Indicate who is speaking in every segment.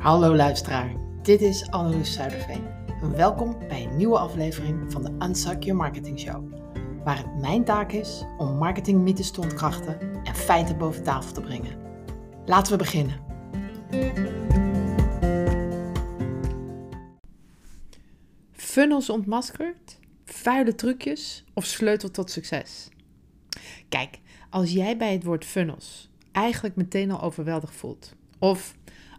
Speaker 1: Hallo luisteraar, dit is Anneloes Zuiderveen. Welkom bij een nieuwe aflevering van de Unsuck Your Marketing Show. Waar het mijn taak is om marketingmythes te ontkrachten en feiten boven tafel te brengen. Laten we beginnen. Funnels ontmaskerd, vuile trucjes of sleutel tot succes? Kijk, als jij bij het woord funnels eigenlijk meteen al overweldigd voelt, of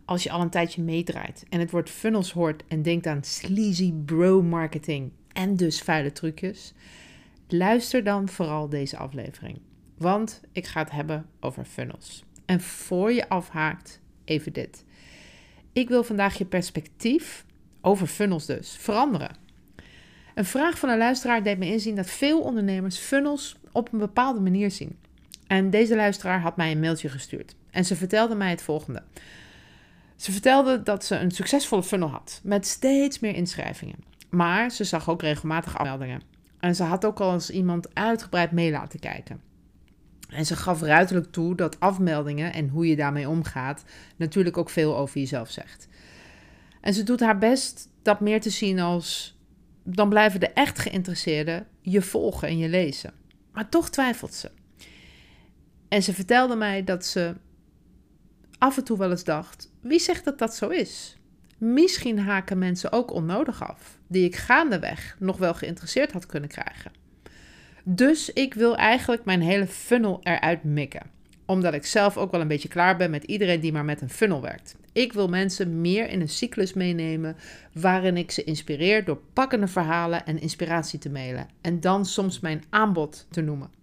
Speaker 1: als je al een tijdje meedraait en het woord funnels hoort en denkt aan sleazy bro marketing en dus vuile trucjes, luister dan vooral deze aflevering. Want ik ga het hebben over funnels. En voor je afhaakt, even dit. Ik wil vandaag je perspectief over funnels dus veranderen. Een vraag van een luisteraar deed me inzien dat veel ondernemers funnels op een bepaalde manier zien. En deze luisteraar had mij een mailtje gestuurd. En ze vertelde mij het volgende. Ze vertelde dat ze een succesvolle funnel had met steeds meer inschrijvingen. Maar ze zag ook regelmatig afmeldingen. En ze had ook al eens iemand uitgebreid mee laten kijken. En ze gaf ruiterlijk toe dat afmeldingen en hoe je daarmee omgaat natuurlijk ook veel over jezelf zegt. En ze doet haar best dat meer te zien als dan blijven de echt geïnteresseerden je volgen en je lezen. Maar toch twijfelt ze. En ze vertelde mij dat ze af en toe wel eens dacht: wie zegt dat dat zo is? Misschien haken mensen ook onnodig af, die ik gaandeweg nog wel geïnteresseerd had kunnen krijgen. Dus ik wil eigenlijk mijn hele funnel eruit mikken. Omdat ik zelf ook wel een beetje klaar ben met iedereen die maar met een funnel werkt. Ik wil mensen meer in een cyclus meenemen waarin ik ze inspireer door pakkende verhalen en inspiratie te mailen. En dan soms mijn aanbod te noemen.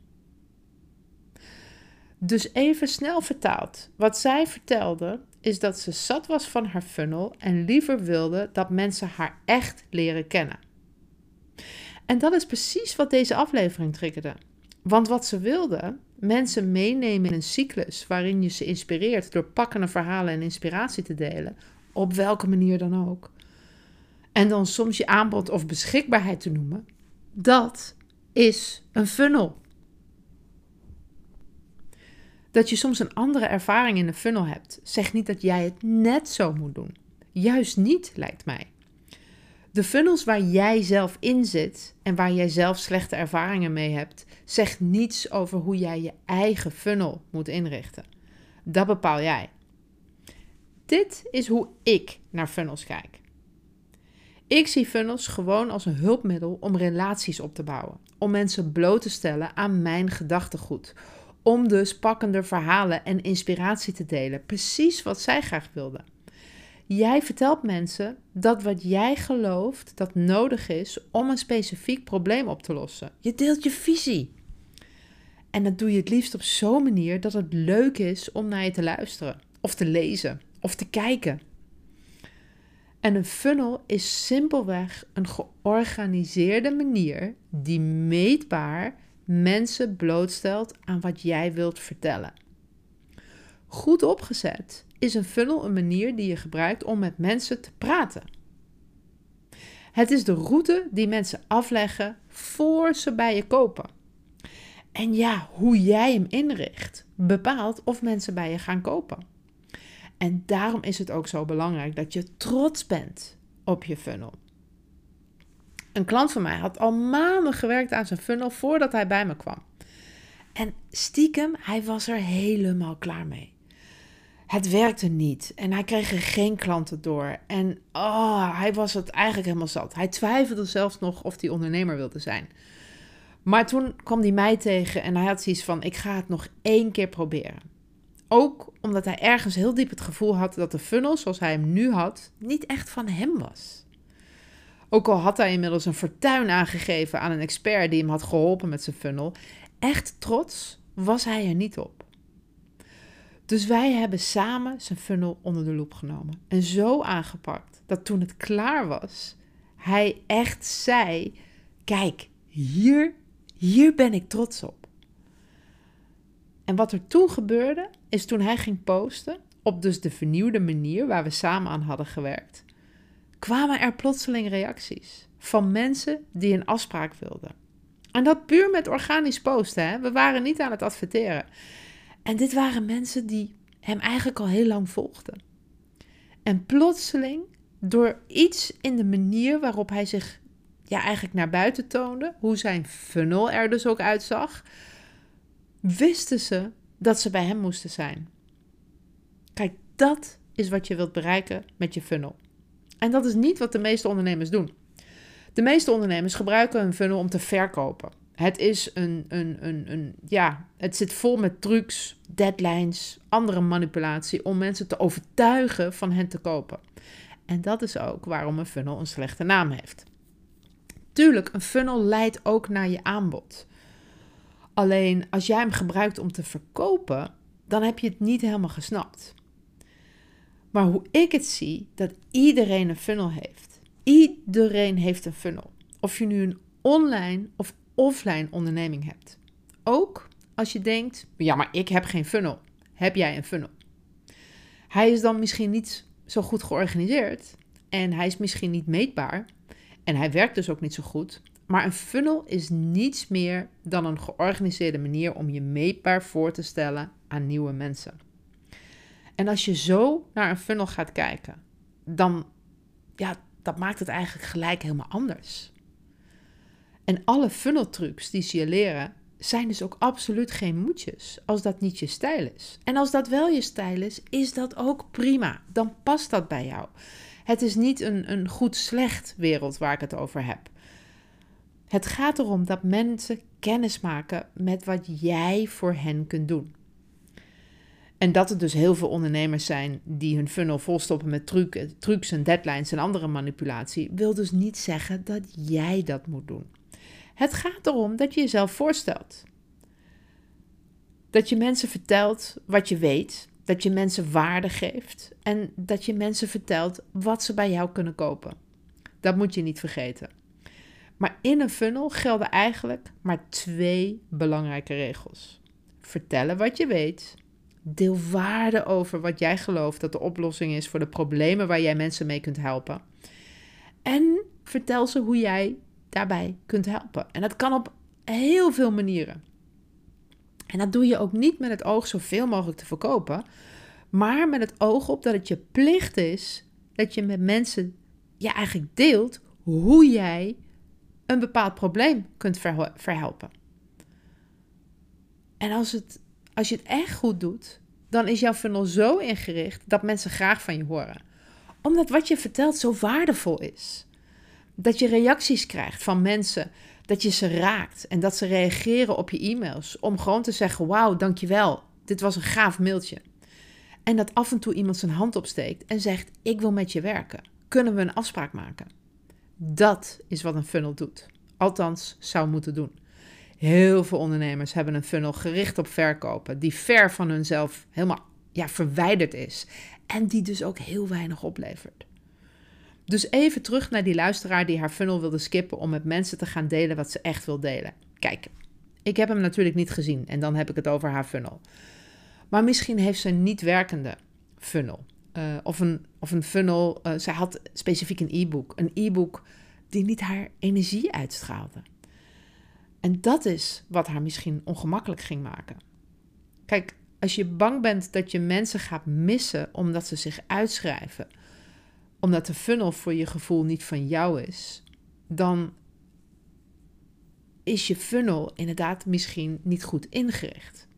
Speaker 1: Dus even snel vertaald. Wat zij vertelde is dat ze zat was van haar funnel en liever wilde dat mensen haar echt leren kennen. En dat is precies wat deze aflevering triggerde. Want wat ze wilde, mensen meenemen in een cyclus waarin je ze inspireert door pakkende verhalen en inspiratie te delen, op welke manier dan ook. En dan soms je aanbod of beschikbaarheid te noemen, dat is een funnel. Dat je soms een andere ervaring in de funnel hebt, zegt niet dat jij het net zo moet doen. Juist niet, lijkt mij. De funnels waar jij zelf in zit en waar jij zelf slechte ervaringen mee hebt, zegt niets over hoe jij je eigen funnel moet inrichten. Dat bepaal jij. Dit is hoe ik naar funnels kijk. Ik zie funnels gewoon als een hulpmiddel om relaties op te bouwen, om mensen bloot te stellen aan mijn gedachtegoed, om dus pakkender verhalen en inspiratie te delen, precies wat zij graag wilden. Jij vertelt mensen dat wat jij gelooft dat nodig is om een specifiek probleem op te lossen. Je deelt je visie. En dat doe je het liefst op zo'n manier dat het leuk is om naar je te luisteren, of te lezen, of te kijken. En een funnel is simpelweg een georganiseerde manier die meetbaar mensen blootstelt aan wat jij wilt vertellen. Goed opgezet is een funnel een manier die je gebruikt om met mensen te praten. Het is de route die mensen afleggen voor ze bij je kopen. En ja, hoe jij hem inricht bepaalt of mensen bij je gaan kopen. En daarom is het ook zo belangrijk dat je trots bent op je funnel. Een klant van mij had al maanden gewerkt aan zijn funnel voordat hij bij me kwam. En stiekem, hij was er helemaal klaar mee. Het werkte niet en hij kreeg er geen klanten door. En oh, hij was het eigenlijk helemaal zat. Hij twijfelde zelfs nog of hij ondernemer wilde zijn. Maar toen kwam hij mij tegen en hij had zoiets van: ik ga het nog één keer proberen. Ook omdat hij ergens heel diep het gevoel had dat de funnel zoals hij hem nu had, niet echt van hem was. Ook al had hij inmiddels een fortuin aangegeven aan een expert die hem had geholpen met zijn funnel, echt trots was hij er niet op. Dus wij hebben samen zijn funnel onder de loep genomen en zo aangepakt dat toen het klaar was, hij echt zei: Kijk, hier, hier ben ik trots op. En wat er toen gebeurde, is toen hij ging posten op dus de vernieuwde manier waar we samen aan hadden gewerkt, kwamen er plotseling reacties van mensen die een afspraak wilden. En dat puur met organisch posten. Hè? We waren niet aan het adverteren. En dit waren mensen die hem eigenlijk al heel lang volgden. En plotseling, door iets in de manier waarop hij zich ja, eigenlijk naar buiten toonde, hoe zijn funnel er dus ook uitzag, wisten ze dat ze bij hem moesten zijn. Kijk, dat is wat je wilt bereiken met je funnel. En dat is niet wat de meeste ondernemers doen. De meeste ondernemers gebruiken hun funnel om te verkopen. Het is een, een, een, een, ja, het zit vol met trucs, deadlines, andere manipulatie om mensen te overtuigen van hen te kopen. En dat is ook waarom een funnel een slechte naam heeft. Tuurlijk, een funnel leidt ook naar je aanbod. Alleen als jij hem gebruikt om te verkopen, dan heb je het niet helemaal gesnapt. Maar hoe ik het zie, dat iedereen een funnel heeft. Iedereen heeft een funnel. Of je nu een online of offline onderneming hebt. Ook als je denkt, ja, maar ik heb geen funnel. Heb jij een funnel? Hij is dan misschien niet zo goed georganiseerd en hij is misschien niet meetbaar en hij werkt dus ook niet zo goed. Maar een funnel is niets meer dan een georganiseerde manier om je meetbaar voor te stellen aan nieuwe mensen. En als je zo naar een funnel gaat kijken, dan ja, dat maakt het eigenlijk gelijk helemaal anders. En alle funneltrucs die ze je leren, zijn dus ook absoluut geen moedjes als dat niet je stijl is. En als dat wel je stijl is, is dat ook prima. Dan past dat bij jou. Het is niet een, een goed-slecht wereld waar ik het over heb. Het gaat erom dat mensen kennis maken met wat jij voor hen kunt doen. En dat er dus heel veel ondernemers zijn die hun funnel volstoppen met trucs en deadlines en andere manipulatie, wil dus niet zeggen dat jij dat moet doen. Het gaat erom dat je jezelf voorstelt. Dat je mensen vertelt wat je weet, dat je mensen waarde geeft en dat je mensen vertelt wat ze bij jou kunnen kopen. Dat moet je niet vergeten. Maar in een funnel gelden eigenlijk maar twee belangrijke regels. Vertellen wat je weet. Deel waarde over wat jij gelooft dat de oplossing is voor de problemen waar jij mensen mee kunt helpen. En vertel ze hoe jij daarbij kunt helpen. En dat kan op heel veel manieren. En dat doe je ook niet met het oog zoveel mogelijk te verkopen, maar met het oog op dat het je plicht is dat je met mensen je eigenlijk deelt hoe jij een bepaald probleem kunt verhelpen. En als, het, als je het echt goed doet, dan is jouw funnel zo ingericht dat mensen graag van je horen. Omdat wat je vertelt zo waardevol is. Dat je reacties krijgt van mensen, dat je ze raakt en dat ze reageren op je e-mails. Om gewoon te zeggen: Wauw, dankjewel, dit was een gaaf mailtje. En dat af en toe iemand zijn hand opsteekt en zegt: Ik wil met je werken. Kunnen we een afspraak maken? Dat is wat een funnel doet. Althans, zou moeten doen. Heel veel ondernemers hebben een funnel gericht op verkopen, die ver van hunzelf helemaal ja, verwijderd is. En die dus ook heel weinig oplevert. Dus even terug naar die luisteraar die haar funnel wilde skippen om met mensen te gaan delen wat ze echt wil delen. Kijk, ik heb hem natuurlijk niet gezien en dan heb ik het over haar funnel. Maar misschien heeft ze een niet werkende funnel. Uh, of, een, of een funnel, uh, zij had specifiek een e-book. Een e-book die niet haar energie uitstraalde. En dat is wat haar misschien ongemakkelijk ging maken. Kijk, als je bang bent dat je mensen gaat missen omdat ze zich uitschrijven, omdat de funnel voor je gevoel niet van jou is, dan is je funnel inderdaad misschien niet goed ingericht.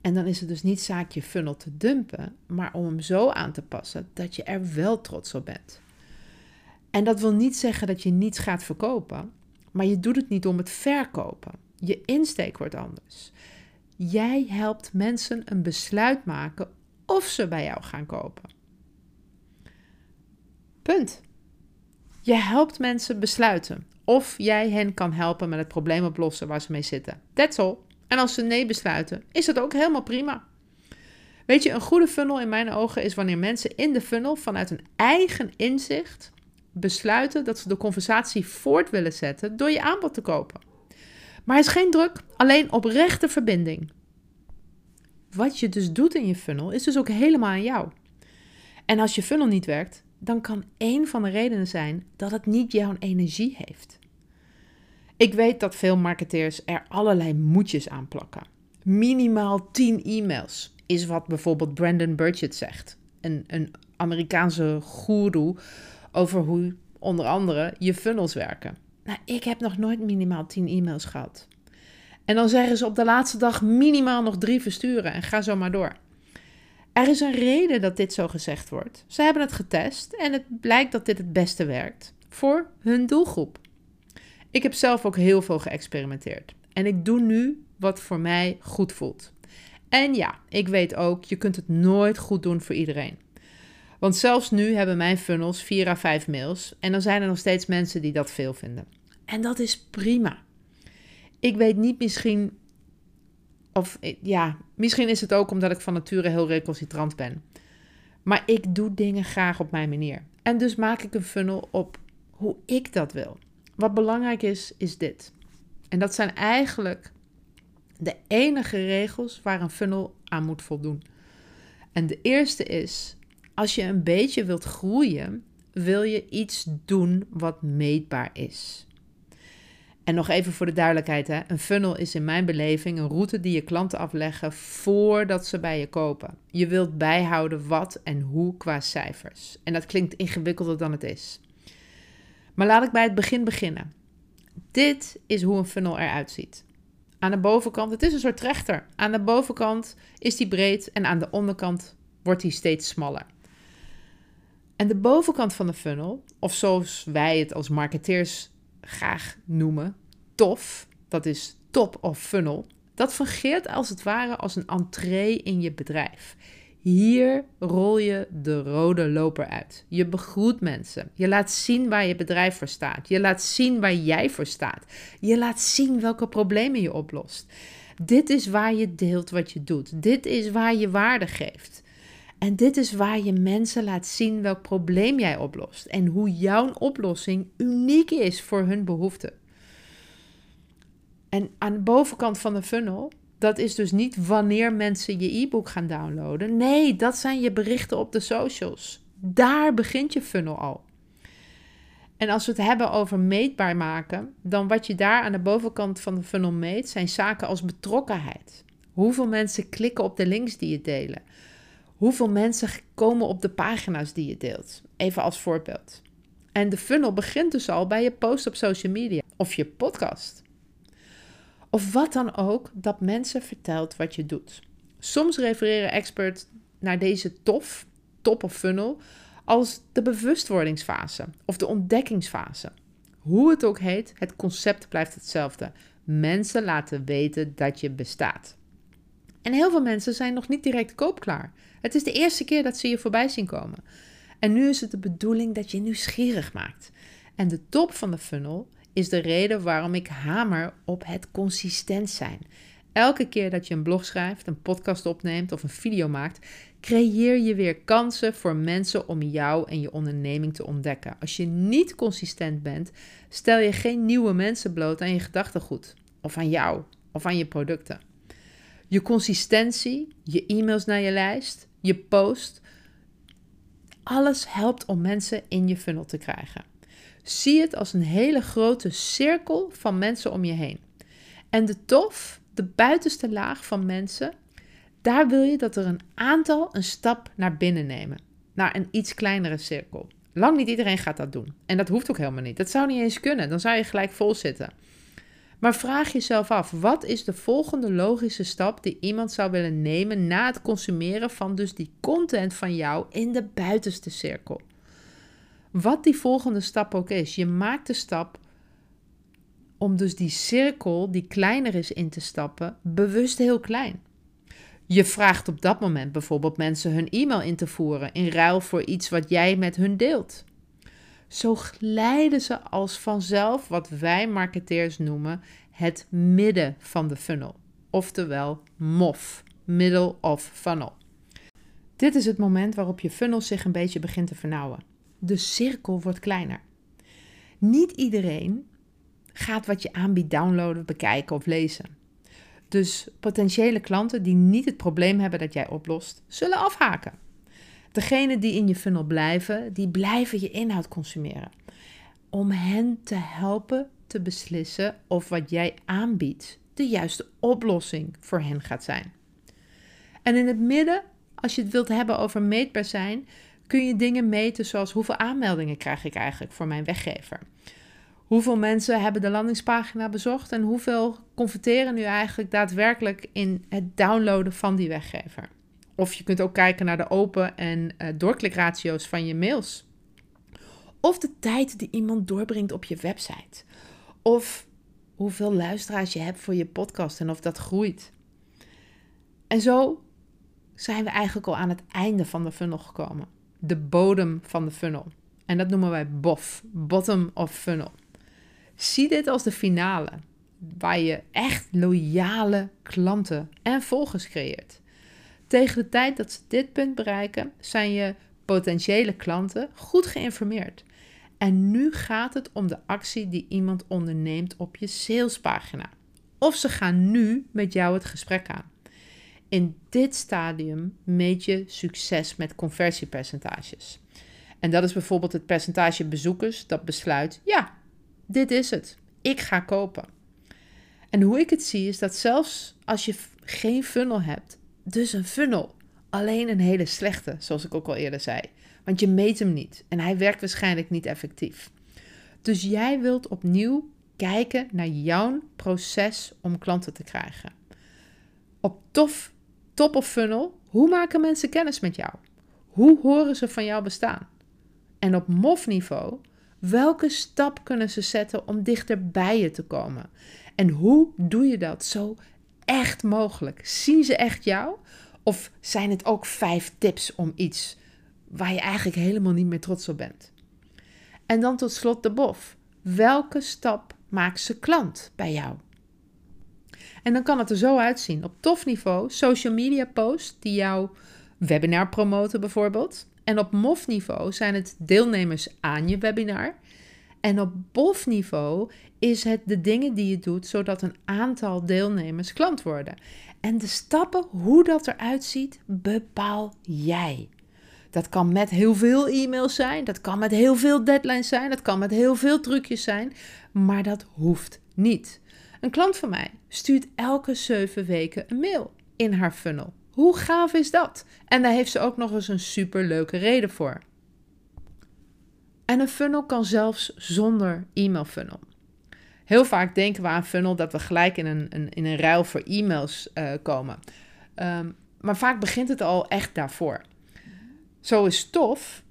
Speaker 1: En dan is het dus niet zaak je funnel te dumpen, maar om hem zo aan te passen dat je er wel trots op bent. En dat wil niet zeggen dat je niets gaat verkopen, maar je doet het niet om het verkopen. Je insteek wordt anders. Jij helpt mensen een besluit maken of ze bij jou gaan kopen. Punt. Je helpt mensen besluiten of jij hen kan helpen met het probleem oplossen waar ze mee zitten. That's all. En als ze nee besluiten, is dat ook helemaal prima. Weet je, een goede funnel in mijn ogen is wanneer mensen in de funnel vanuit hun eigen inzicht besluiten dat ze de conversatie voort willen zetten door je aanbod te kopen. Maar het is geen druk, alleen oprechte verbinding. Wat je dus doet in je funnel is dus ook helemaal aan jou. En als je funnel niet werkt, dan kan één van de redenen zijn dat het niet jouw energie heeft. Ik weet dat veel marketeers er allerlei moedjes aan plakken. Minimaal 10 e-mails is wat bijvoorbeeld Brandon Burchett zegt. een, een Amerikaanse goeroe over hoe onder andere je funnels werken. Nou, ik heb nog nooit minimaal 10 e-mails gehad. En dan zeggen ze op de laatste dag minimaal nog drie versturen en ga zo maar door. Er is een reden dat dit zo gezegd wordt. Ze hebben het getest en het blijkt dat dit het beste werkt voor hun doelgroep. Ik heb zelf ook heel veel geëxperimenteerd en ik doe nu wat voor mij goed voelt. En ja, ik weet ook, je kunt het nooit goed doen voor iedereen. Want zelfs nu hebben mijn funnels 4 à 5 mails en dan zijn er nog steeds mensen die dat veel vinden. En dat is prima. Ik weet niet misschien, of ja, misschien is het ook omdat ik van nature heel recalcitrant ben. Maar ik doe dingen graag op mijn manier. En dus maak ik een funnel op hoe ik dat wil. Wat belangrijk is, is dit. En dat zijn eigenlijk de enige regels waar een funnel aan moet voldoen. En de eerste is: als je een beetje wilt groeien, wil je iets doen wat meetbaar is. En nog even voor de duidelijkheid: hè. een funnel is in mijn beleving een route die je klanten afleggen voordat ze bij je kopen. Je wilt bijhouden wat en hoe qua cijfers. En dat klinkt ingewikkelder dan het is. Maar laat ik bij het begin beginnen. Dit is hoe een funnel eruit ziet. Aan de bovenkant, het is een soort trechter. Aan de bovenkant is die breed en aan de onderkant wordt die steeds smaller. En de bovenkant van de funnel, of zoals wij het als marketeers graag noemen, tof, dat is top of funnel, dat fungeert als het ware als een entree in je bedrijf. Hier rol je de rode loper uit. Je begroet mensen. Je laat zien waar je bedrijf voor staat. Je laat zien waar jij voor staat. Je laat zien welke problemen je oplost. Dit is waar je deelt wat je doet. Dit is waar je waarde geeft. En dit is waar je mensen laat zien welk probleem jij oplost en hoe jouw oplossing uniek is voor hun behoeften. En aan de bovenkant van de funnel dat is dus niet wanneer mensen je e-book gaan downloaden. Nee, dat zijn je berichten op de socials. Daar begint je funnel al. En als we het hebben over meetbaar maken, dan wat je daar aan de bovenkant van de funnel meet, zijn zaken als betrokkenheid. Hoeveel mensen klikken op de links die je delen? Hoeveel mensen komen op de pagina's die je deelt? Even als voorbeeld. En de funnel begint dus al bij je post op social media of je podcast. Of wat dan ook dat mensen vertelt wat je doet. Soms refereren experts naar deze tof, top of funnel, als de bewustwordingsfase of de ontdekkingsfase. Hoe het ook heet, het concept blijft hetzelfde. Mensen laten weten dat je bestaat. En heel veel mensen zijn nog niet direct koopklaar. Het is de eerste keer dat ze je voorbij zien komen. En nu is het de bedoeling dat je nieuwsgierig maakt. En de top van de funnel is de reden waarom ik hamer op het consistent zijn. Elke keer dat je een blog schrijft, een podcast opneemt of een video maakt, creëer je weer kansen voor mensen om jou en je onderneming te ontdekken. Als je niet consistent bent, stel je geen nieuwe mensen bloot aan je gedachtegoed, of aan jou, of aan je producten. Je consistentie, je e-mails naar je lijst, je post, alles helpt om mensen in je funnel te krijgen. Zie het als een hele grote cirkel van mensen om je heen. En de tof, de buitenste laag van mensen, daar wil je dat er een aantal een stap naar binnen nemen. Naar een iets kleinere cirkel. Lang niet iedereen gaat dat doen. En dat hoeft ook helemaal niet. Dat zou niet eens kunnen. Dan zou je gelijk vol zitten. Maar vraag jezelf af, wat is de volgende logische stap die iemand zou willen nemen na het consumeren van dus die content van jou in de buitenste cirkel? Wat die volgende stap ook is, je maakt de stap om dus die cirkel die kleiner is in te stappen, bewust heel klein. Je vraagt op dat moment bijvoorbeeld mensen hun e-mail in te voeren in ruil voor iets wat jij met hun deelt. Zo glijden ze als vanzelf wat wij marketeers noemen het midden van de funnel, oftewel MOF, middle of funnel. Dit is het moment waarop je funnel zich een beetje begint te vernauwen de cirkel wordt kleiner. Niet iedereen gaat wat je aanbiedt downloaden, bekijken of lezen. Dus potentiële klanten die niet het probleem hebben dat jij oplost, zullen afhaken. Degenen die in je funnel blijven, die blijven je inhoud consumeren. Om hen te helpen te beslissen of wat jij aanbiedt de juiste oplossing voor hen gaat zijn. En in het midden als je het wilt hebben over meetbaar zijn, kun je dingen meten zoals hoeveel aanmeldingen krijg ik eigenlijk voor mijn weggever. Hoeveel mensen hebben de landingspagina bezocht en hoeveel converteren nu eigenlijk daadwerkelijk in het downloaden van die weggever? Of je kunt ook kijken naar de open- en uh, doorklikratio's van je mails. Of de tijd die iemand doorbrengt op je website. Of hoeveel luisteraars je hebt voor je podcast en of dat groeit. En zo zijn we eigenlijk al aan het einde van de funnel gekomen. De bodem van de funnel. En dat noemen wij BOF, Bottom of Funnel. Zie dit als de finale, waar je echt loyale klanten en volgers creëert. Tegen de tijd dat ze dit punt bereiken, zijn je potentiële klanten goed geïnformeerd. En nu gaat het om de actie die iemand onderneemt op je salespagina. Of ze gaan nu met jou het gesprek aan. In dit stadium meet je succes met conversiepercentages. En dat is bijvoorbeeld het percentage bezoekers dat besluit: ja, dit is het. Ik ga kopen. En hoe ik het zie is dat zelfs als je geen funnel hebt, dus een funnel, alleen een hele slechte, zoals ik ook al eerder zei, want je meet hem niet en hij werkt waarschijnlijk niet effectief. Dus jij wilt opnieuw kijken naar jouw proces om klanten te krijgen. Op tof, top of funnel, hoe maken mensen kennis met jou? Hoe horen ze van jou bestaan? En op MOF niveau, welke stap kunnen ze zetten om dichter bij je te komen? En hoe doe je dat zo echt mogelijk? Zien ze echt jou? Of zijn het ook vijf tips om iets waar je eigenlijk helemaal niet meer trots op bent? En dan tot slot de bof. Welke stap maakt ze klant bij jou? En dan kan het er zo uitzien. Op tof niveau, social media posts die jouw webinar promoten bijvoorbeeld. En op MOF niveau zijn het deelnemers aan je webinar. En op BOF niveau is het de dingen die je doet zodat een aantal deelnemers klant worden. En de stappen, hoe dat eruit ziet, bepaal jij. Dat kan met heel veel e-mails zijn, dat kan met heel veel deadlines zijn, dat kan met heel veel trucjes zijn, maar dat hoeft niet. Een klant van mij stuurt elke zeven weken een mail in haar funnel. Hoe gaaf is dat? En daar heeft ze ook nog eens een super leuke reden voor. En een funnel kan zelfs zonder e-mail funnel. Heel vaak denken we aan funnel dat we gelijk in een, een in een ruil voor e-mails uh, komen. Um, maar vaak begint het al echt daarvoor. Zo is tof,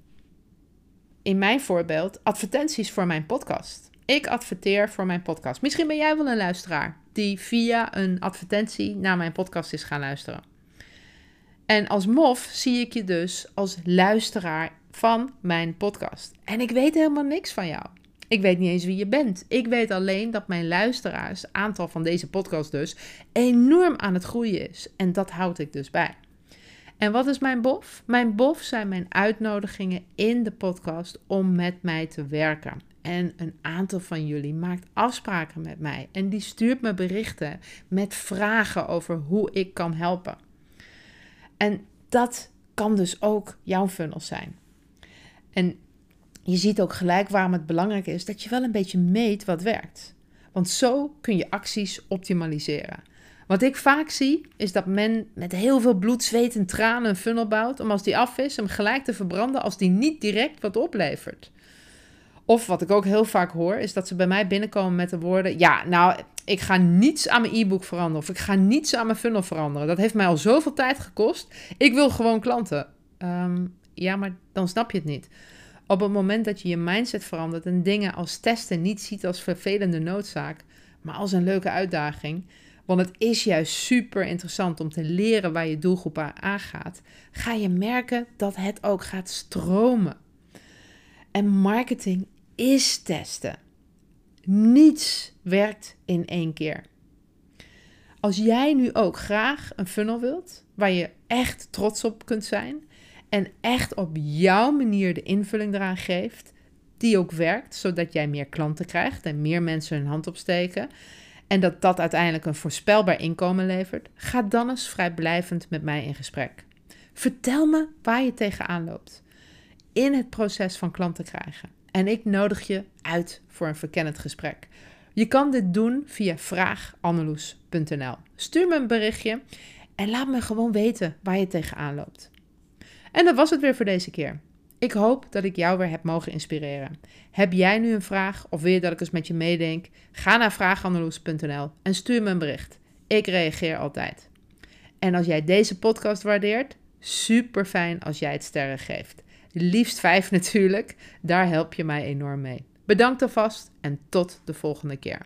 Speaker 1: in mijn voorbeeld, advertenties voor mijn podcast. Ik adverteer voor mijn podcast. Misschien ben jij wel een luisteraar die via een advertentie naar mijn podcast is gaan luisteren. En als MOF zie ik je dus als luisteraar van mijn podcast. En ik weet helemaal niks van jou. Ik weet niet eens wie je bent. Ik weet alleen dat mijn luisteraars, aantal van deze podcast dus, enorm aan het groeien is. En dat houd ik dus bij. En wat is mijn bof? Mijn bof zijn mijn uitnodigingen in de podcast om met mij te werken. En een aantal van jullie maakt afspraken met mij en die stuurt me berichten met vragen over hoe ik kan helpen. En dat kan dus ook jouw funnel zijn. En je ziet ook gelijk waarom het belangrijk is dat je wel een beetje meet wat werkt. Want zo kun je acties optimaliseren. Wat ik vaak zie, is dat men met heel veel bloed, zweet en tranen een funnel bouwt om als die af is, hem gelijk te verbranden als die niet direct wat oplevert. Of wat ik ook heel vaak hoor, is dat ze bij mij binnenkomen met de woorden: Ja, nou, ik ga niets aan mijn e-book veranderen. Of ik ga niets aan mijn funnel veranderen. Dat heeft mij al zoveel tijd gekost. Ik wil gewoon klanten. Ehm, ja, maar dan snap je het niet. Op het moment dat je je mindset verandert en dingen als testen niet ziet als vervelende noodzaak, maar als een leuke uitdaging. Want het is juist super interessant om te leren waar je doelgroep aan aangaat. Ga je merken dat het ook gaat stromen. En marketing is testen. Niets werkt in één keer. Als jij nu ook graag een funnel wilt, waar je echt trots op kunt zijn en echt op jouw manier de invulling eraan geeft, die ook werkt, zodat jij meer klanten krijgt en meer mensen hun hand opsteken en dat dat uiteindelijk een voorspelbaar inkomen levert, ga dan eens vrijblijvend met mij in gesprek. Vertel me waar je tegenaan loopt in het proces van klanten krijgen. En ik nodig je uit voor een verkennend gesprek. Je kan dit doen via vraaganneloes.nl. Stuur me een berichtje en laat me gewoon weten waar je tegenaan loopt. En dat was het weer voor deze keer. Ik hoop dat ik jou weer heb mogen inspireren. Heb jij nu een vraag of wil je dat ik eens met je meedenk? Ga naar vraaghandeloes.nl en stuur me een bericht. Ik reageer altijd. En als jij deze podcast waardeert, super fijn als jij het sterren geeft. Liefst vijf natuurlijk, daar help je mij enorm mee. Bedankt alvast en tot de volgende keer.